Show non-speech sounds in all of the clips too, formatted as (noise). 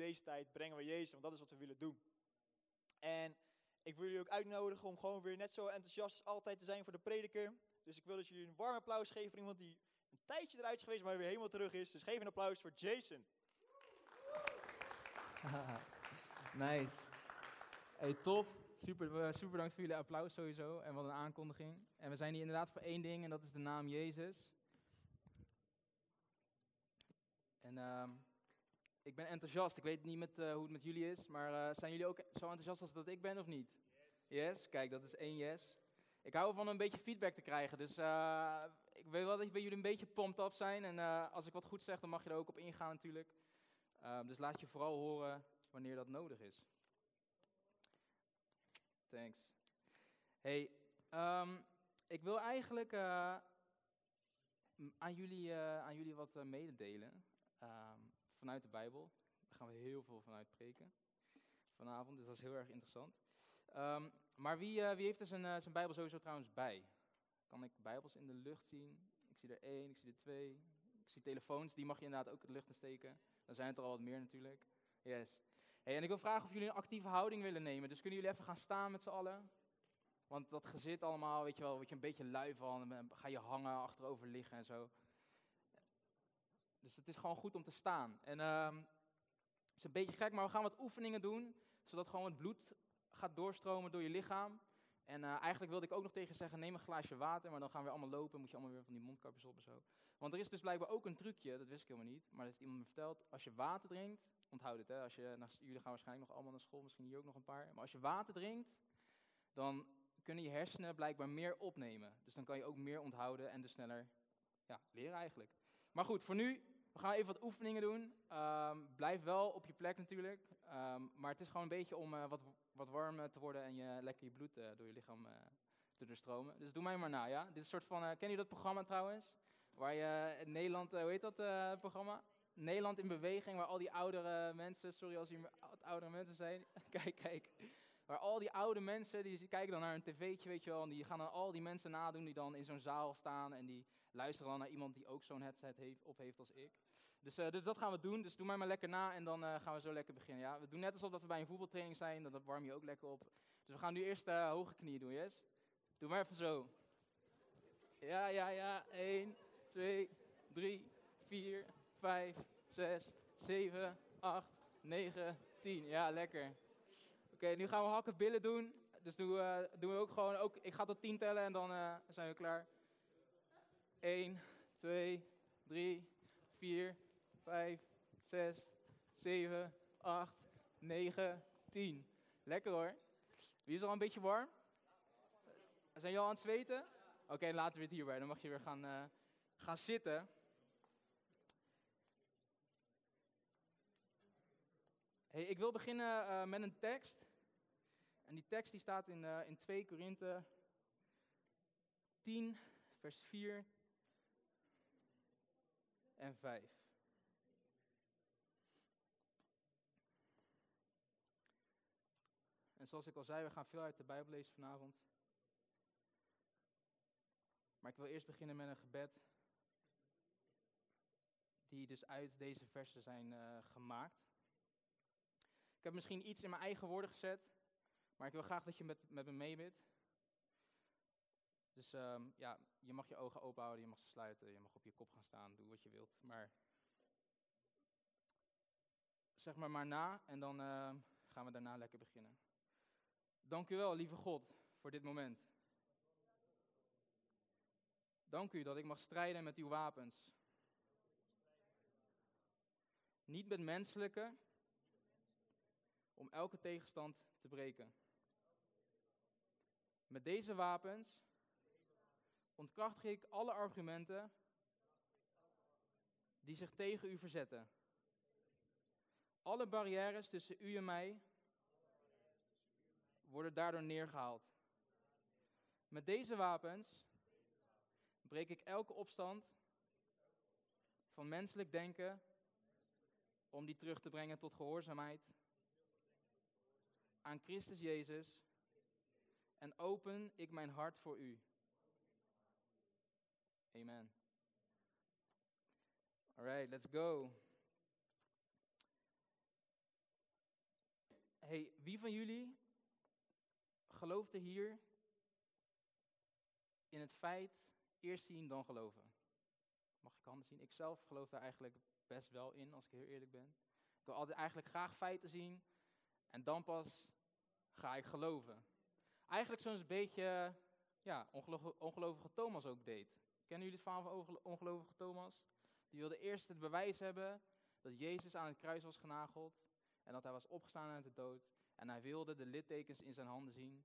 deze tijd brengen we Jezus, want dat is wat we willen doen. En ik wil jullie ook uitnodigen om gewoon weer net zo enthousiast als altijd te zijn voor de prediker. Dus ik wil dat jullie een warm applaus geven voor iemand die een tijdje eruit is geweest, maar weer helemaal terug is. Dus geef een applaus voor Jason. (laughs) nice. Hey, tof. Super, eh, super bedankt voor jullie applaus sowieso. En wat een aankondiging. En we zijn hier inderdaad voor één ding en dat is de naam Jezus. En ehm, ik ben enthousiast. Ik weet niet met, uh, hoe het met jullie is, maar uh, zijn jullie ook zo enthousiast als dat ik ben of niet? Yes. yes? Kijk, dat is één yes. Ik hou van een beetje feedback te krijgen, dus uh, ik weet wel dat jullie een beetje pumped up zijn. En als ik wat goed zeg, dan mag je er ook op ingaan natuurlijk. Ehm, dus laat je vooral horen wanneer dat nodig is. Thanks. Hey, um, ik wil eigenlijk aan, jullie, aan jullie wat mededelen. Um, vanuit de Bijbel. Daar gaan we heel veel vanuit preken vanavond, dus dat is heel erg interessant. Um, maar wie, uh, wie heeft er zijn, uh, zijn Bijbel sowieso trouwens bij? Kan ik Bijbels in de lucht zien? Ik zie er één, ik zie er twee. Ik zie telefoons, die mag je inderdaad ook in de lucht steken. Dan zijn het er al wat meer natuurlijk. Yes. Hey, en ik wil vragen of jullie een actieve houding willen nemen. Dus kunnen jullie even gaan staan met z'n allen? Want dat gezit allemaal, weet je wel, word je een beetje lui van. Dan ga je hangen, achterover liggen en zo. Dus het is gewoon goed om te staan. En uh, het is een beetje gek, maar we gaan wat oefeningen doen, zodat gewoon het bloed gaat doorstromen door je lichaam. En uh, eigenlijk wilde ik ook nog tegen zeggen, neem een glaasje water, maar dan gaan we allemaal lopen, moet je allemaal weer van die mondkapjes op en zo. Want er is dus blijkbaar ook een trucje, dat wist ik helemaal niet, maar dat heeft iemand me verteld. Als je water drinkt, onthoud het hè, als je, naar, jullie gaan waarschijnlijk nog allemaal naar school, misschien hier ook nog een paar. Maar als je water drinkt, dan kunnen je hersenen blijkbaar meer opnemen. Dus dan kan je ook meer onthouden en dus sneller ja, leren eigenlijk. Maar goed, voor nu, we gaan even wat oefeningen doen. Um, blijf wel op je plek natuurlijk. Um, maar het is gewoon een beetje om uh, wat, wat warm te worden en je lekker je bloed uh, door je lichaam te doorstromen. Dus doe mij maar na, ja? Dit is een soort van, ken je dat programma trouwens? Waar je Nederland, hoe heet dat programma? Nederland in beweging, waar al die oudere mensen, sorry als hier oudere mensen zijn. (laughs) kijk, kijk. Waar al die oude mensen, die kijken dan naar een tv'tje, weet je wel, en die gaan dan al die mensen nadoen die dan in zo'n zaal staan en die luisteren dan naar iemand die ook zo'n headset heeft, op heeft als ik. Dus, uh, dus dat gaan we doen, dus doe mij maar lekker na en dan uh, gaan we zo lekker beginnen. Ja? We doen net alsof dat we bij een voetbaltraining zijn, dan warm je ook lekker op. Dus we gaan nu eerst uh, hoge knieën doen, yes? Doe maar even zo. Ja, ja, ja. 1, 2, 3, 4, 5, 6, 7, 8, 9, 10. Ja, lekker. Oké, nu gaan we hakken billen doen. Dus doen we, doen we ook gewoon, ook, ik ga tot 10 tellen en dan uh, zijn we klaar. 1, 2, 3, 4, 5, 6, 7, 8, 9, 10. Lekker hoor. Wie is al een beetje warm? Zijn jullie al aan het zweten? Oké, okay, laten we het hierbij. Dan mag je weer gaan, uh, gaan zitten. Hey, ik wil beginnen uh, met een tekst. En die tekst die staat in, uh, in 2 Korinthe 10, vers 4 en 5. En zoals ik al zei, we gaan veel uit de Bijbel lezen vanavond. Maar ik wil eerst beginnen met een gebed. Die dus uit deze versen zijn uh, gemaakt. Ik heb misschien iets in mijn eigen woorden gezet. Maar ik wil graag dat je met, met me meebidt. Dus um, ja, je mag je ogen open houden, je mag ze sluiten, je mag op je kop gaan staan, doe wat je wilt. Maar zeg maar maar na en dan uh, gaan we daarna lekker beginnen. Dank u wel, lieve God, voor dit moment. Dank u dat ik mag strijden met uw wapens. Niet met menselijke, om elke tegenstand te breken. Met deze wapens ontkrachtig ik alle argumenten die zich tegen u verzetten. Alle barrières tussen u en mij worden daardoor neergehaald. Met deze wapens breek ik elke opstand van menselijk denken om die terug te brengen tot gehoorzaamheid aan Christus Jezus open ik mijn hart voor u. Amen. All right, let's go. hey, wie van jullie gelooft er hier in het feit eerst zien dan geloven? Mag ik handen zien? Ik zelf geloof daar eigenlijk best wel in, als ik heel eerlijk ben. Ik wil altijd eigenlijk graag feiten zien en dan pas ga ik geloven. Eigenlijk zo'n beetje, ja, ongelovige Thomas ook deed. Kennen jullie het verhaal van ongelovige Thomas? Die wilde eerst het bewijs hebben dat Jezus aan het kruis was genageld en dat hij was opgestaan uit de dood. En hij wilde de littekens in zijn handen zien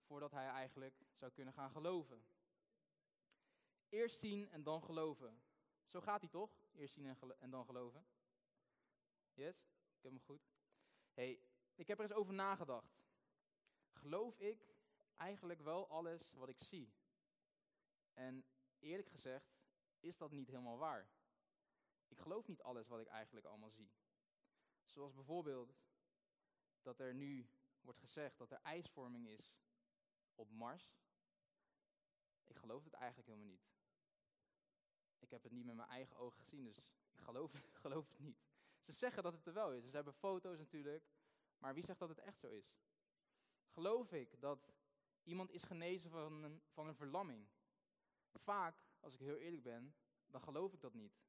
voordat hij eigenlijk zou kunnen gaan geloven. Eerst zien en dan geloven. Zo gaat hij toch? Eerst zien en, en dan geloven. Yes? Ik heb hem goed. hey, ik heb er eens over nagedacht. Geloof ik eigenlijk wel alles wat ik zie? En eerlijk gezegd is dat niet helemaal waar. Ik geloof niet alles wat ik eigenlijk allemaal zie. Zoals bijvoorbeeld dat er nu wordt gezegd dat er ijsvorming is op Mars. Ik geloof het eigenlijk helemaal niet. Ik heb het niet met mijn eigen ogen gezien, dus ik geloof, (laughs) geloof het niet. Ze zeggen dat het er wel is. Ze hebben foto's natuurlijk, maar wie zegt dat het echt zo is? Geloof ik dat iemand is genezen van een, van een verlamming? Vaak, als ik heel eerlijk ben, dan geloof ik dat niet.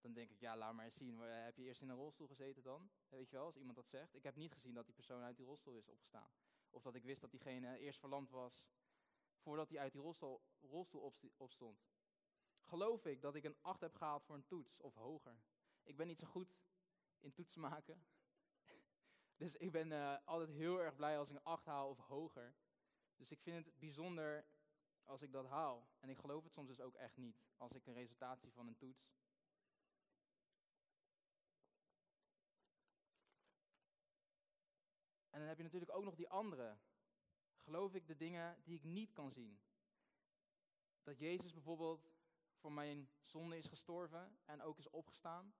Dan denk ik, ja, laat maar eens zien. Heb je eerst in een rolstoel gezeten dan? Weet je wel, als iemand dat zegt. Ik heb niet gezien dat die persoon uit die rolstoel is opgestaan. Of dat ik wist dat diegene eerst verlamd was voordat hij uit die rolstoel, rolstoel opstond. Geloof ik dat ik een 8 heb gehaald voor een toets of hoger? Ik ben niet zo goed in toetsen maken. (laughs) dus ik ben uh, altijd heel erg blij als ik een 8 haal of hoger. Dus ik vind het bijzonder als ik dat haal. En ik geloof het soms dus ook echt niet als ik een resultaat zie van een toets. En dan heb je natuurlijk ook nog die andere. Geloof ik de dingen die ik niet kan zien? Dat Jezus bijvoorbeeld voor mijn zonde is gestorven en ook is opgestaan?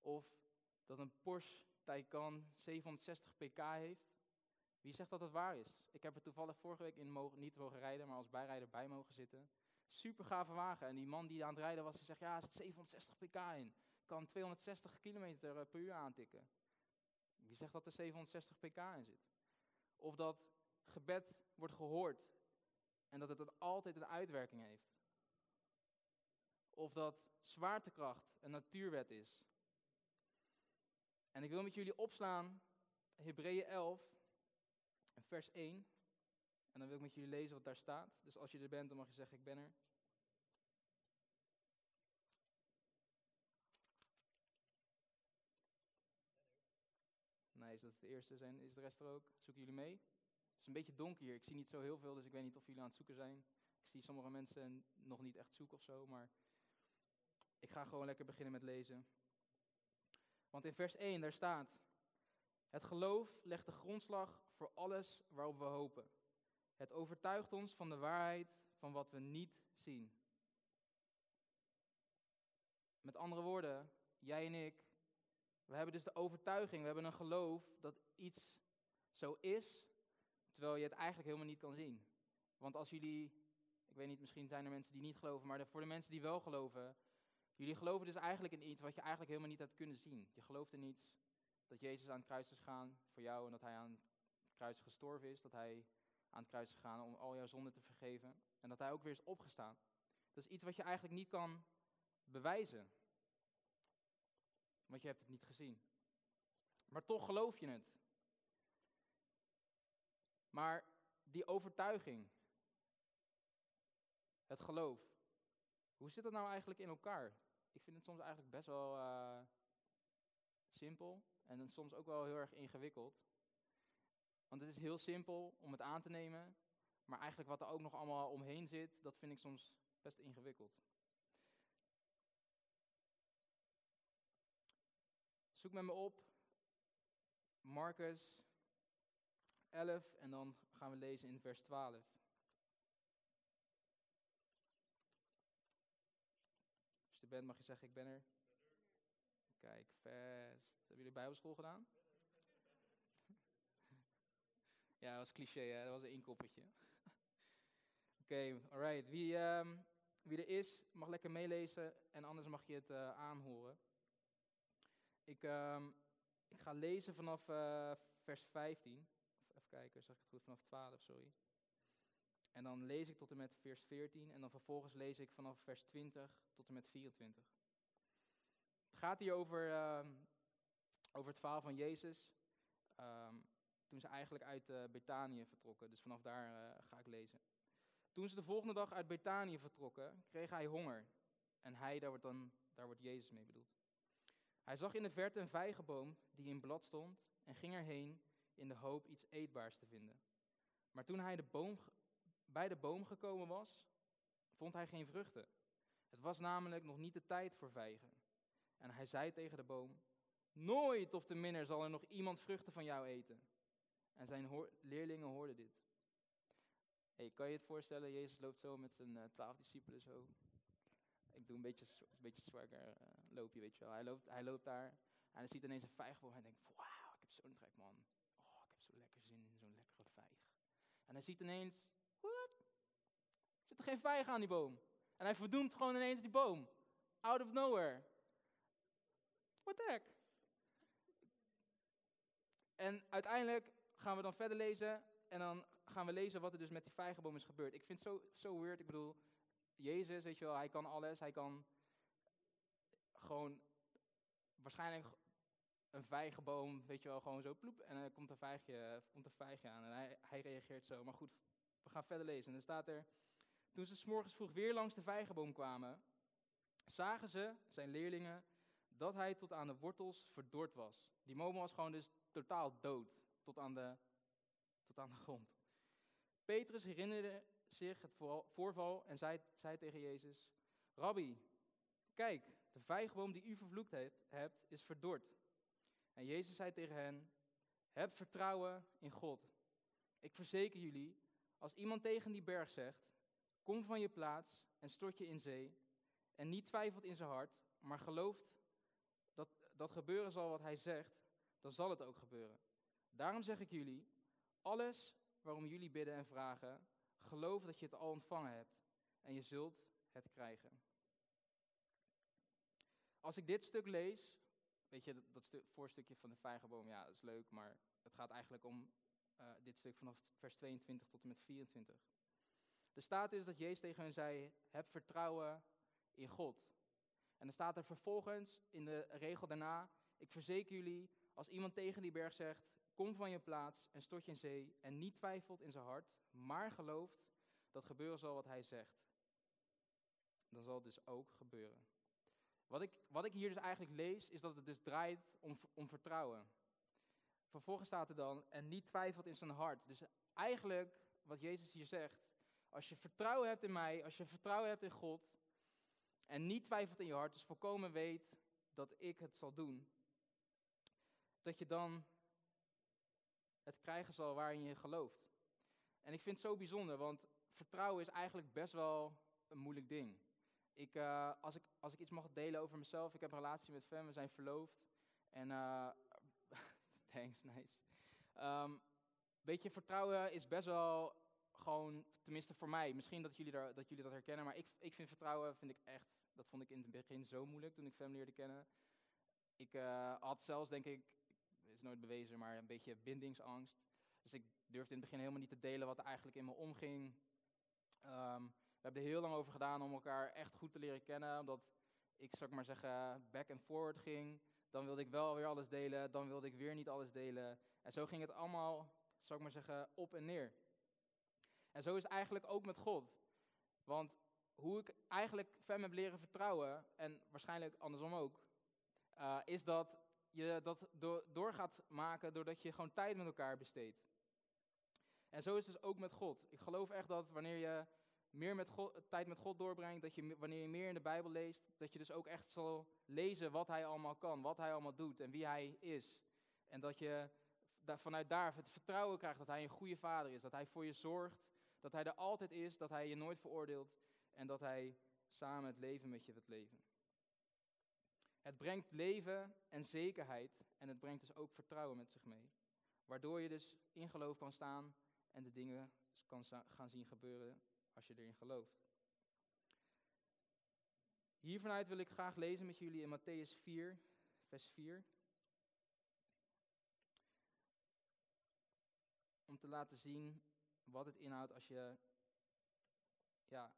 Of dat een Porsche Taycan 760 pk heeft? Wie zegt dat het waar is? Ik heb er toevallig vorige week in mogen, niet mogen rijden, maar als bijrijder bij mogen zitten. Super gave wagen. En die man die aan het rijden was, die zegt, ja, er zit 760 pk in. Kan 260 km per uur aantikken. Wie zegt dat er 760 pk in zit? Of dat gebed wordt gehoord en dat het altijd een uitwerking heeft. Of dat zwaartekracht een natuurwet is. En ik wil met jullie opslaan Hebreeën 11, vers 1. En dan wil ik met jullie lezen wat daar staat. Dus als je er bent, dan mag je zeggen, ik ben er. Nice, dat is de eerste. Zijn, is de rest er ook? Zoeken jullie mee? Het is een beetje donker hier. Ik zie niet zo heel veel, dus ik weet niet of jullie aan het zoeken zijn. Ik zie sommige mensen nog niet echt zoeken of zo, maar ik ga gewoon lekker beginnen met lezen. Want in vers 1 daar staat: Het geloof legt de grondslag voor alles waarop we hopen. Het overtuigt ons van de waarheid van wat we niet zien. Met andere woorden, jij en ik, we hebben dus de overtuiging, we hebben een geloof dat iets zo is, terwijl je het eigenlijk helemaal niet kan zien. Want als jullie, ik weet niet, misschien zijn er mensen die niet geloven, maar voor de mensen die wel geloven, jullie geloven dus eigenlijk in iets wat je eigenlijk helemaal niet hebt kunnen zien. Je gelooft in iets dat Jezus aan het kruis is gegaan voor jou en dat hij aan het kruis gestorven is, dat hij aan het kruis is gegaan om al jouw zonden te vergeven en dat hij ook weer is opgestaan. Dat is iets wat je eigenlijk niet kan bewijzen. Want je hebt het niet gezien. Maar toch geloof je het. Maar die overtuiging, het geloof, hoe zit dat nou eigenlijk in elkaar? Ik vind het soms eigenlijk best wel uh, simpel en soms ook wel heel erg ingewikkeld. Want het is heel simpel om het aan te nemen, maar eigenlijk wat er ook nog allemaal omheen zit, dat vind ik soms best ingewikkeld. Zoek met me op Marcus 11 en dan gaan we lezen in vers 12. Als je er bent mag je zeggen ik ben er. Kijk, vast. Hebben jullie bijbelschool gedaan? Ja, dat was cliché hè, dat was een inkoppertje. (laughs) Oké, okay, alright. Wie, um, wie er is, mag lekker meelezen en anders mag je het uh, aanhoren. Ik, um, ik ga lezen vanaf eh, vers 15. Of even kijken, zeg ik het goed? Vanaf 12, sorry. En dan lees ik tot en met vers 14. En dan vervolgens lees ik vanaf vers 20 tot en met 24. Het gaat hier over, ehm, over het verhaal van Jezus. ehm, toen ze eigenlijk uit uh, vertrokken. Dus vanaf daar eh, ga ik lezen. Toen ze de volgende dag uit Betanië vertrokken, kreeg hij honger. En hij, daar wordt, dan, daar wordt Jezus mee bedoeld. Hij zag in de verte een vijgenboom die in blad stond en ging erheen in de hoop iets eetbaars te vinden. Maar toen hij de boom, bij de boom gekomen was, vond hij geen vruchten. Het was namelijk nog niet de tijd voor vijgen. En hij zei tegen de boom, nooit of te minner zal er nog iemand vruchten van jou eten. En zijn leerlingen hoorden dit. Hey, kan je het voorstellen, Jezus loopt zo met zijn uh, twaalf discipelen zo. Ik doe een beetje, een beetje swagger loopje, weet je wel. Hij loopt, hij loopt daar en hij ziet ineens een vijgboom. Hij denkt, wauw, ik heb zo'n trek, man. Oh, ik heb zo lekker zin in zo'n lekkere vijg. En hij ziet ineens? Er zit er geen vijg aan die boom. En hij verdoemt gewoon ineens die boom. Out of nowhere. What the heck? En uiteindelijk gaan we dan verder lezen. En dan gaan we lezen wat er dus met die vijgenboom is gebeurd. Ik vind het zo, zo weird. Ik bedoel, Jezus, weet je wel, hij kan alles. Hij kan gewoon waarschijnlijk een vijgenboom, weet je wel, gewoon zo ploep. En dan komt een vijgje, komt een vijgje aan en hij, hij reageert zo. Maar goed, we gaan verder lezen. En dan staat er, toen ze s'morgens vroeg weer langs de vijgenboom kwamen, zagen ze, zijn leerlingen, dat hij tot aan de wortels verdord was. Die boom was gewoon dus totaal dood, tot aan de, tot aan de grond. Petrus herinnerde zich het voorval en zei, zei tegen Jezus, Rabbi, kijk, de vijgenboom die u vervloekt hebt, is verdord. En Jezus zei tegen hen, heb vertrouwen in God. Ik verzeker jullie, als iemand tegen die berg zegt, kom van je plaats en stort je in zee, en niet twijfelt in zijn hart, maar gelooft dat, dat gebeuren zal wat hij zegt, dan zal het ook gebeuren. Daarom zeg ik jullie, alles waarom jullie bidden en vragen, geloof dat je het al ontvangen hebt en je zult het krijgen. Als ik dit stuk lees, weet je, dat, dat stu voorstukje van de vijgenboom, ja, dat is leuk, maar het gaat eigenlijk om uh, dit stuk vanaf vers 22 tot en met 24. Er staat dus dat Jezus tegen hen zei, heb vertrouwen in God. En dan staat er vervolgens in de regel daarna, ik verzeker jullie, als iemand tegen die berg zegt, kom van je plaats en stort je in zee en niet twijfelt in zijn hart, maar gelooft dat gebeuren zal wat hij zegt, dan zal het dus ook gebeuren. Wat ik, wat ik hier dus eigenlijk lees, is dat het dus draait om, om vertrouwen. Vervolgens staat er dan, en niet twijfelt in zijn hart. Dus eigenlijk, wat Jezus hier zegt, als je vertrouwen hebt in mij, als je vertrouwen hebt in God, en niet twijfelt in je hart, dus volkomen weet dat ik het zal doen, dat je dan het krijgen zal waarin je gelooft. En ik vind het zo bijzonder, want vertrouwen is eigenlijk best wel een moeilijk ding. Ik, uh, als, ik, als ik iets mag delen over mezelf, ik heb een relatie met Fem, we zijn verloofd. En, uh, (laughs) thanks, nice. Um, weet je, vertrouwen is best wel gewoon, tenminste voor mij, misschien dat jullie, dat, jullie dat herkennen, maar ik, ik vind vertrouwen, vind ik echt, dat vond ik in het begin zo moeilijk toen ik Fem leerde kennen. Ik uh, had zelfs, denk ik, nooit bewezen, maar een beetje bindingsangst. Dus ik durfde in het begin helemaal niet te delen wat er eigenlijk in me omging. Um, we hebben er heel lang over gedaan om elkaar echt goed te leren kennen. Omdat ik, zou ik maar zeggen, back and forward ging. Dan wilde ik wel weer alles delen, dan wilde ik weer niet alles delen. En zo ging het allemaal, zou ik maar zeggen, op en neer. En zo is het eigenlijk ook met God. Want hoe ik eigenlijk Fem heb leren vertrouwen, en waarschijnlijk andersom ook, uh, is dat je dat door, gaat maken doordat je gewoon tijd met elkaar besteedt. En zo is het dus ook met God. Ik geloof echt dat wanneer je meer met God, tijd met God doorbrengt, dat je wanneer je meer in de Bijbel leest, dat je dus ook echt zal lezen wat Hij allemaal kan, wat Hij allemaal doet en wie Hij is. En dat je vanuit daar het vertrouwen krijgt dat Hij een goede vader is, dat Hij voor je zorgt, dat Hij er altijd is, dat Hij je nooit veroordeelt en dat Hij samen het leven met je wilt leven. Het brengt leven en zekerheid en het brengt dus ook vertrouwen met zich mee. Waardoor je dus in geloof kan staan en de dingen kan gaan zien gebeuren als je erin gelooft. Hiervanuit wil ik graag lezen met jullie in Matthäus 4, vers 4. Om te laten zien wat het inhoudt als je ja,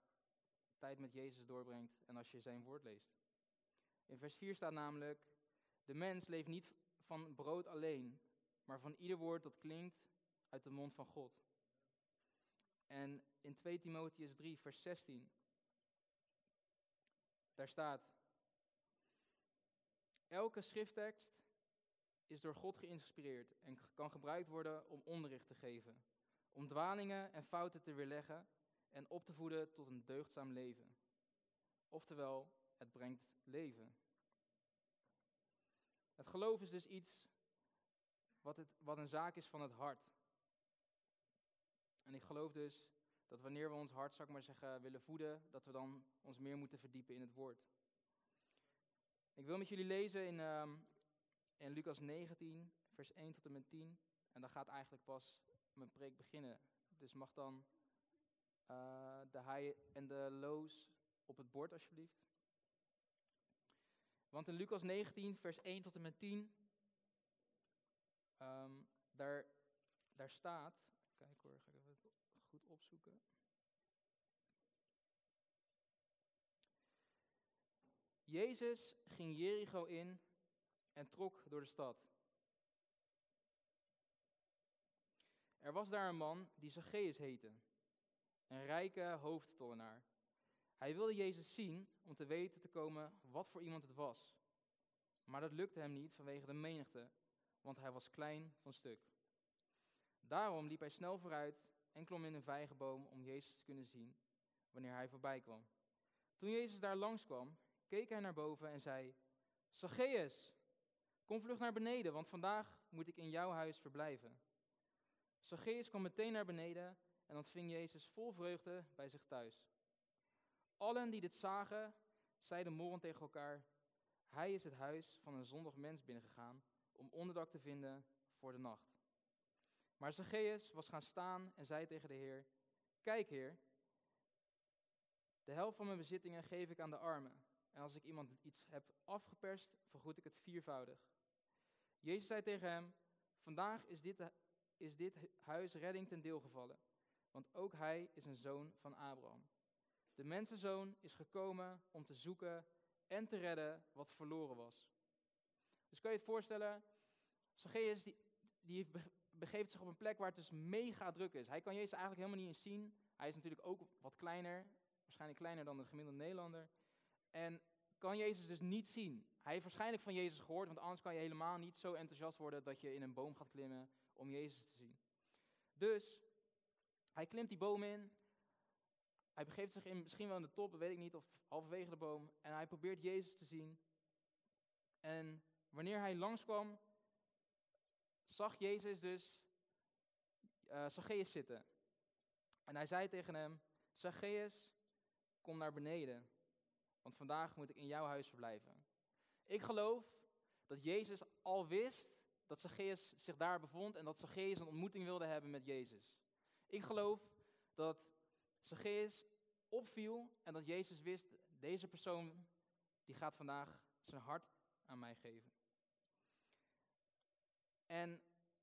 tijd met Jezus doorbrengt en als je zijn woord leest. In vers 4 staat namelijk, de mens leeft niet van brood alleen, maar van ieder woord dat klinkt uit de mond van God. En in 2 Timotheus 3, vers 16, daar staat, elke schrifttekst is door God geïnspireerd en kan gebruikt worden om onderricht te geven, om dwalingen en fouten te weerleggen en op te voeden tot een deugdzaam leven. Oftewel, het brengt leven. Het geloof is dus iets wat, het, wat een zaak is van het hart. En ik geloof dus dat wanneer we ons hart, zou ik maar zeggen, willen voeden, dat we dan ons meer moeten verdiepen in het woord. Ik wil met jullie lezen in, um, in Lucas 19, vers 1 tot en met 10. En dan gaat eigenlijk pas mijn preek beginnen. Dus mag dan uh, de high en de lows op het bord alsjeblieft. Want in Lucas 19, vers 1 tot en met 10, um, daar, daar staat, kijk hoor, ga ik even goed opzoeken. Jezus ging Jericho in en trok door de stad. Er was daar een man die Zacchaeus heette, een rijke hoofdtollenaar. Hij wilde Jezus zien om te weten te komen wat voor iemand het was. Maar dat lukte hem niet vanwege de menigte, want hij was klein van stuk. Daarom liep hij snel vooruit en klom in een vijgenboom om Jezus te kunnen zien wanneer hij voorbij kwam. Toen Jezus daar langskwam, keek hij naar boven en zei: Zacchaeus, kom vlug naar beneden, want vandaag moet ik in jouw huis verblijven. Zacchaeus kwam meteen naar beneden en ontving Jezus vol vreugde bij zich thuis. Allen die dit zagen, zeiden morgen tegen elkaar: Hij is het huis van een zondig mens binnengegaan om onderdak te vinden voor de nacht. Maar Zacchaeus was gaan staan en zei tegen de Heer: Kijk, Heer, de helft van mijn bezittingen geef ik aan de armen. En als ik iemand iets heb afgeperst, vergoed ik het viervoudig. Jezus zei tegen hem: Vandaag is dit, is dit huis redding ten deel gevallen, want ook hij is een zoon van Abraham. De mensenzoon is gekomen om te zoeken en te redden wat verloren was. Dus kan je het voorstellen, Zacchaeus die, die begeeft zich op een plek waar het dus mega druk is. Hij kan Jezus eigenlijk helemaal niet eens zien. Hij is natuurlijk ook wat kleiner, waarschijnlijk kleiner dan de gemiddelde Nederlander. En kan Jezus dus niet zien. Hij heeft waarschijnlijk van Jezus gehoord, want anders kan je helemaal niet zo enthousiast worden dat je in een boom gaat klimmen om Jezus te zien. Dus hij klimt die boom in. Hij begeeft zich in, misschien wel in de top, weet ik niet, of halverwege de boom. En hij probeert Jezus te zien. En wanneer hij langskwam, zag Jezus dus uh, Zacchaeus zitten. En hij zei tegen hem, Zacchaeus, kom naar beneden, want vandaag moet ik in jouw huis verblijven. Ik geloof dat Jezus al wist dat Zacchaeus zich daar bevond en dat Zacchaeus een ontmoeting wilde hebben met Jezus. Ik geloof dat Zacchaeus opviel en dat Jezus wist, deze persoon die gaat vandaag zijn hart aan mij geven. En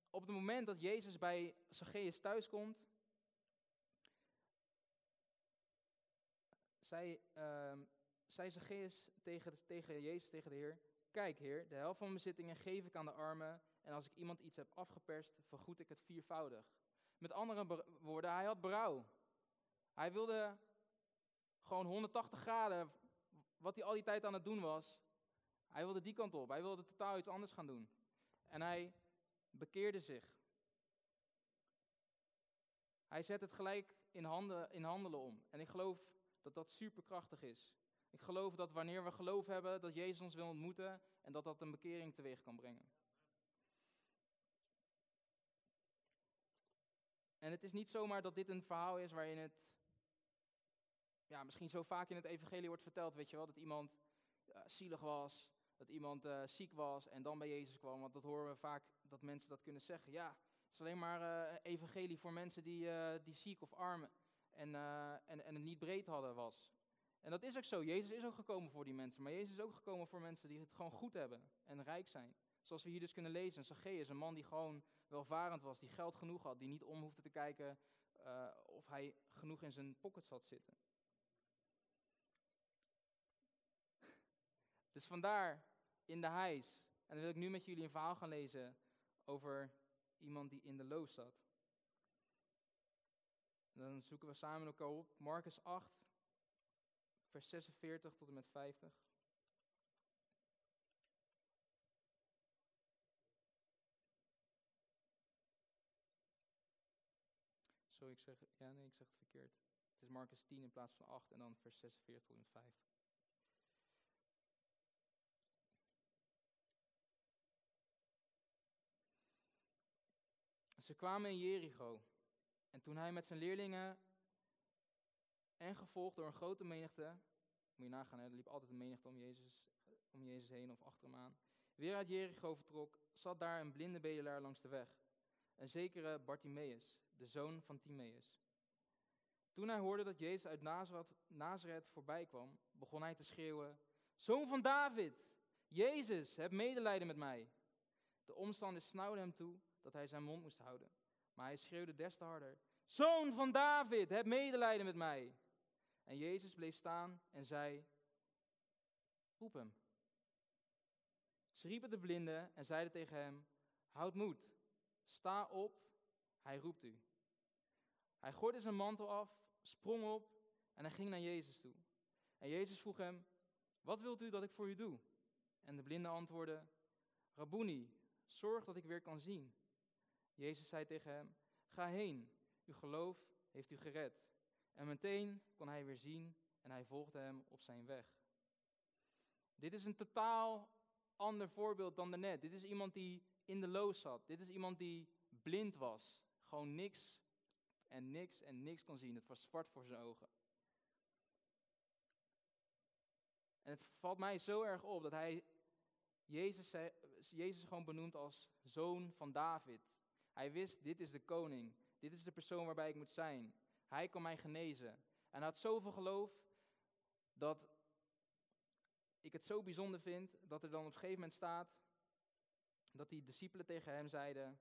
op het moment dat Jezus bij Zacchaeus thuiskomt, zei, uh, zei Zacchaeus tegen, tegen Jezus, tegen de Heer, Kijk Heer, de helft van mijn bezittingen geef ik aan de armen en als ik iemand iets heb afgeperst, vergoed ik het viervoudig. Met andere woorden, hij had berouw. Hij wilde gewoon 180 graden, wat hij al die tijd aan het doen was, hij wilde die kant op. Hij wilde totaal iets anders gaan doen. En hij bekeerde zich. Hij zet het gelijk in, handen, in handelen om. En ik geloof dat dat superkrachtig is. Ik geloof dat wanneer we geloof hebben dat Jezus ons wil ontmoeten en dat dat een bekering teweeg kan brengen. En het is niet zomaar dat dit een verhaal is waarin het ja, misschien zo vaak in het evangelie wordt verteld, weet je wel, dat iemand uh, zielig was, dat iemand uh, ziek was en dan bij Jezus kwam. Want dat horen we vaak dat mensen dat kunnen zeggen. Ja, het is alleen maar uh, evangelie voor mensen die, die ziek of arm en, en, en het niet breed hadden was. En dat is ook zo. Jezus is ook gekomen voor die mensen. Maar Jezus is ook gekomen voor mensen die het gewoon goed hebben en rijk zijn. Zoals we hier dus kunnen lezen, Zacchaeus, een man die gewoon welvarend was, die geld genoeg had, die niet om hoefde te kijken of hij genoeg in zijn pockets had zitten. Dus vandaar in de hijs. En dan wil ik nu met jullie een verhaal gaan lezen over iemand die in de loos zat. dan zoeken we samen elkaar op. Marcus 8, vers 46 tot en met 50. Sorry, ik zeg, ja, nee, ik zeg het verkeerd. Het is Marcus 10 in plaats van 8 en dan vers 46 tot en met 50. Ze kwamen in Jericho. En toen hij met zijn leerlingen en gevolgd door een grote menigte, moet je nagaan, er liep altijd een menigte om Jezus, om Jezus heen of achter hem aan, weer uit Jericho vertrok, zat daar een blinde bedelaar langs de weg. Een zekere Bartimaeus, de zoon van Timaeus. Toen hij hoorde dat Jezus uit Nazareth, Nazareth voorbij kwam, begon hij te schreeuwen: Zoon van David, Jezus, heb medelijden met mij. De omstanders snauwden hem toe dat hij zijn mond moest houden. Maar hij schreeuwde des te harder: Zoon van David, heb medelijden met mij. En Jezus bleef staan en zei: Roep hem. Ze riepen de blinde en zeiden tegen hem: Houd moed, sta op, hij roept u. Hij gooide zijn mantel af, sprong op en hij ging naar Jezus toe. En Jezus vroeg hem: Wat wilt u dat ik voor u doe? En de blinde antwoordde: Rabuni, zorg dat ik weer kan zien. Jezus zei tegen hem: Ga heen, uw geloof heeft u gered. En meteen kon hij weer zien en hij volgde hem op zijn weg. Dit is een totaal ander voorbeeld dan daarnet. Dit is iemand die in de loos zat. Dit is iemand die blind was. Gewoon niks en niks en niks kon zien. Het was zwart voor zijn ogen. En het valt mij zo erg op dat hij Jezus, Jezus gewoon benoemt als zoon van David. Hij wist, dit is de koning. Dit is de persoon waarbij ik moet zijn. Hij kan mij genezen. En hij had zoveel geloof dat ik het zo bijzonder vind dat er dan op een gegeven moment staat dat die discipelen tegen hem zeiden: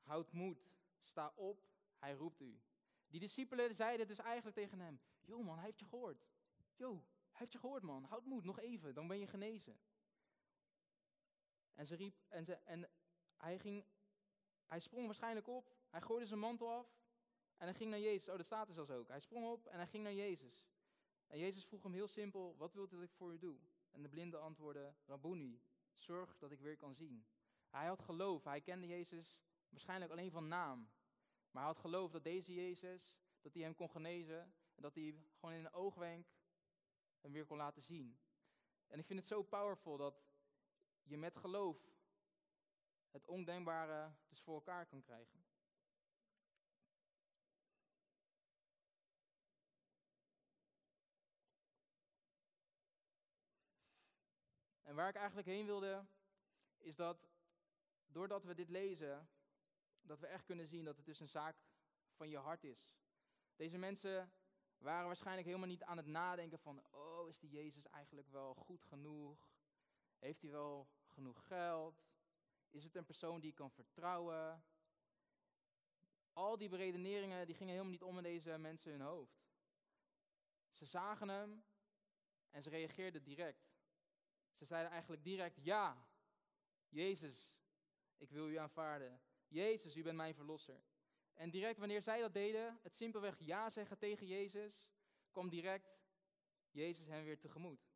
Houd moed, sta op, hij roept u. Die discipelen zeiden dus eigenlijk tegen hem: Yo man, hij heeft je gehoord. Yo, hij heeft je gehoord man, houd moed, nog even, dan ben je genezen. En ze riep, en, ze, en hij, ging, hij sprong waarschijnlijk op, hij gooide zijn mantel af en hij ging naar Jezus. Oh, dat staat er zelfs ook. Hij sprong op en hij ging naar Jezus. En Jezus vroeg hem heel simpel, wat wilt u dat ik voor u doe? En de blinde antwoordde, Rabboni, zorg dat ik weer kan zien. Hij had geloof, hij kende Jezus waarschijnlijk alleen van naam. Maar hij had geloof dat deze Jezus, dat hij hem kon genezen en dat hij gewoon in een oogwenk hem weer kon laten zien. En ik vind het zo powerful dat je met geloof het ondenkbare dus voor elkaar kan krijgen. En waar ik eigenlijk heen wilde, is dat doordat we dit lezen, dat we echt kunnen zien dat het dus een zaak van je hart is. Deze mensen waren waarschijnlijk helemaal niet aan het nadenken van, oh, is die Jezus eigenlijk wel goed genoeg? Heeft hij wel genoeg geld? Is het een persoon die ik kan vertrouwen? Al die beredeneringen die gingen helemaal niet om in deze mensen hun hoofd. Ze zagen hem en ze reageerden direct. Ze zeiden eigenlijk direct ja. Jezus, ik wil u aanvaarden. Jezus, u bent mijn verlosser. En direct wanneer zij dat deden, het simpelweg ja zeggen tegen Jezus, kwam direct Jezus hen weer tegemoet.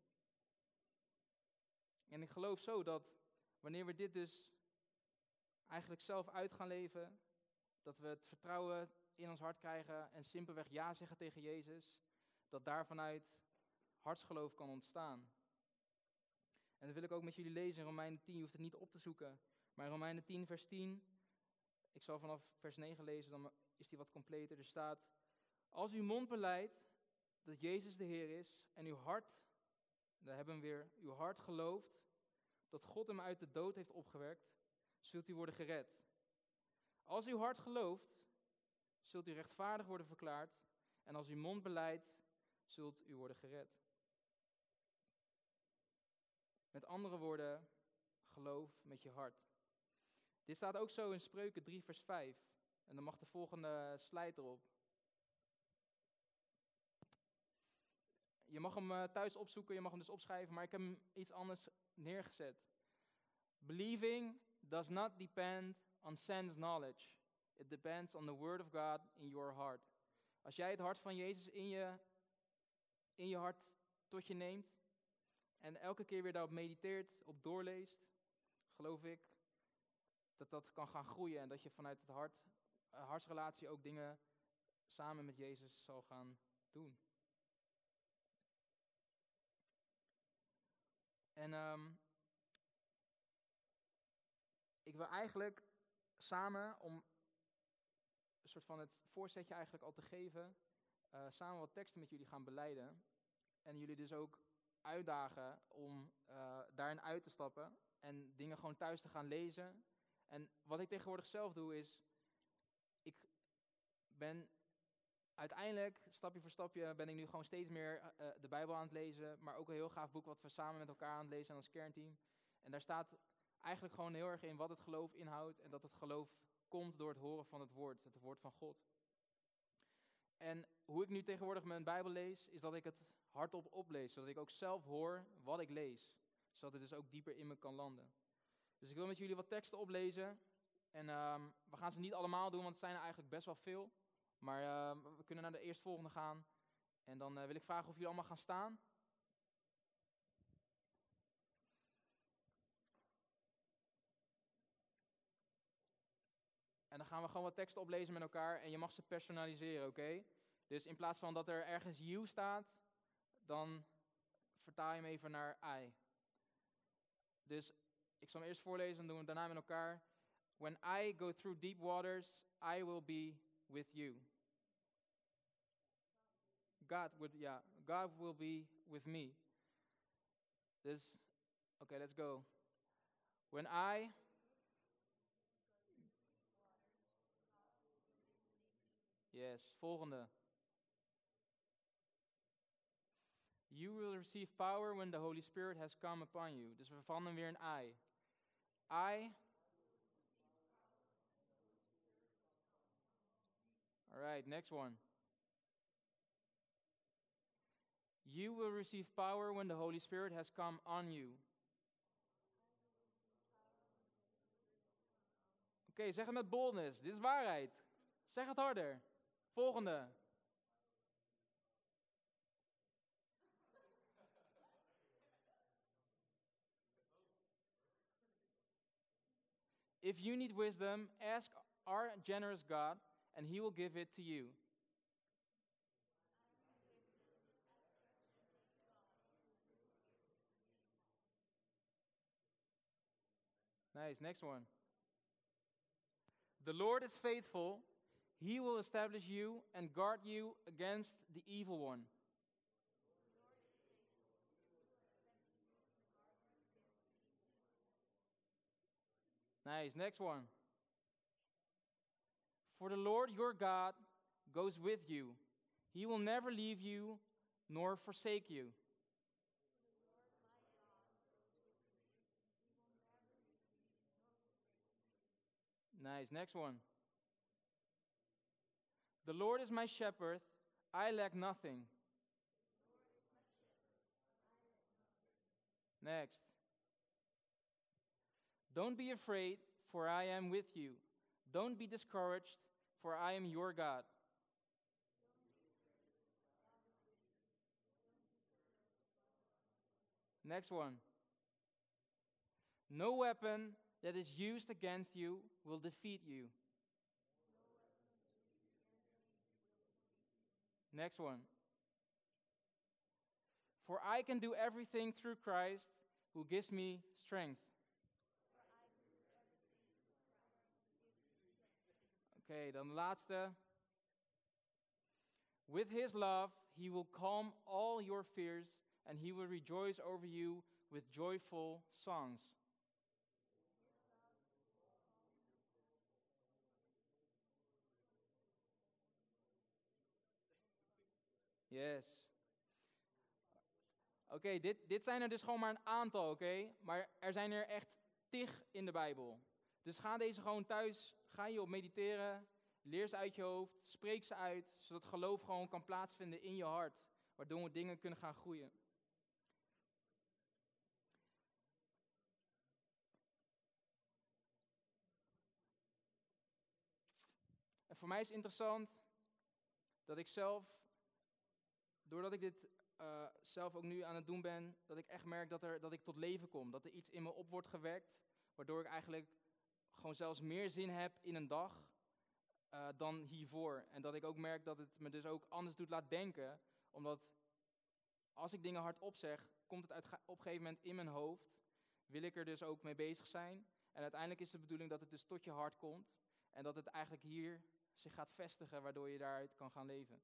En ik geloof zo dat wanneer we dit dus eigenlijk zelf uit gaan leven, dat we het vertrouwen in ons hart krijgen en simpelweg ja zeggen tegen Jezus, dat daar vanuit hartsgeloof kan ontstaan. En dat wil ik ook met jullie lezen in Romeinen 10, je hoeft het niet op te zoeken. Maar in Romeinen 10, vers 10, ik zal vanaf vers 9 lezen, dan is die wat completer. Er staat, als uw mond beleidt dat Jezus de Heer is en uw hart, daar hebben we weer, uw hart gelooft dat God hem uit de dood heeft opgewekt, zult u worden gered. Als uw hart gelooft, zult u rechtvaardig worden verklaard. En als uw mond beleidt, zult u worden gered. Met andere woorden, geloof met je hart. Dit staat ook zo in Spreuken 3, vers 5. En dan mag de volgende slide erop. Je mag hem eh, thuis opzoeken, je mag hem dus opschrijven, maar ik heb hem iets anders neergezet. Believing does not depend on sense knowledge. It depends on the word of God in your heart. Als jij het hart van Jezus in je, in je hart tot je neemt en elke keer weer daarop mediteert, op doorleest, geloof ik dat dat kan gaan groeien en dat je vanuit het hart, uh, hartsrelatie ook dingen samen met Jezus zal gaan doen. En um, ik wil eigenlijk samen, om een soort van het voorzetje eigenlijk al te geven, uh, samen wat teksten met jullie gaan beleiden. En jullie dus ook uitdagen om uh, daarin uit te stappen en dingen gewoon thuis te gaan lezen. En wat ik tegenwoordig zelf doe is, ik ben uiteindelijk, stapje voor stapje, ben ik nu gewoon steeds meer uh, de Bijbel aan het lezen. Maar ook een heel gaaf boek wat we samen met elkaar aan het lezen zijn als kernteam. En daar staat eigenlijk gewoon heel erg in wat het geloof inhoudt. En dat het geloof komt door het horen van het woord, het woord van God. En hoe ik nu tegenwoordig mijn Bijbel lees, is dat ik het hardop oplees. Zodat ik ook zelf hoor wat ik lees. Zodat het dus ook dieper in me kan landen. Dus ik wil met jullie wat teksten oplezen. En um, we gaan ze niet allemaal doen, want het zijn er eigenlijk best wel veel. Maar uh, we kunnen naar de eerstvolgende gaan. En dan uh, wil ik vragen of jullie allemaal gaan staan. Dan gaan we gewoon wat teksten oplezen met elkaar. En je mag ze personaliseren, oké? Dus in plaats van dat er ergens you staat, dan vertaal je hem even naar I. Dus ik zal hem eerst voorlezen en doen we daarna met elkaar. When I go through deep waters, I will be with you. God would, yeah, God will be with me. Dus, okay, let's go. When I Yes, volgende. You will receive power when the Holy Spirit has come upon you. Dus we veranderen weer een I. I. All right, next one. You will receive power when the Holy Spirit has come on you. Oké, zeg het met boldness. Dit is waarheid. Zeg het harder. Volgende. If you need wisdom, ask our generous God, and he will give it to you. Nice, next one. The Lord is faithful. He will establish you and guard you against the evil one. Nice. Next one. For the Lord your God goes with you. He will never leave you nor forsake you. Nice. Next one. The Lord is my shepherd, I lack nothing. Next. Don't be afraid, for I am with you. Don't be discouraged, for I am your God. Next one. No weapon that is used against you will defeat you. Next one. For I can do everything through Christ who gives me strength. Okay, dan de laatste. Uh, with his love, he will calm all your fears and he will rejoice over you with joyful songs. Yes. Oké, dit, dit zijn er dus gewoon maar een aantal, oké? Maar er zijn er echt tig in de Bijbel. Dus ga deze gewoon thuis, ga je op mediteren, leer ze uit je hoofd, spreek ze uit, zodat geloof gewoon kan plaatsvinden in je hart, waardoor dingen kunnen gaan groeien. En voor mij is interessant dat ik zelf, doordat ik dit uh, zelf ook nu aan het doen ben, dat ik echt merk dat, er, dat ik tot leven kom. Dat er iets in me op wordt gewekt, waardoor ik eigenlijk gewoon zelfs meer zin heb in een dag uh, dan hiervoor. En dat ik ook merk dat het me dus ook anders doet laten denken, omdat als ik dingen hardop zeg, komt het uit, op een gegeven moment in mijn hoofd, wil ik er dus ook mee bezig zijn. En uiteindelijk is de bedoeling dat het dus tot je hart komt en dat het eigenlijk hier zich gaat vestigen, waardoor je daaruit kan gaan leven.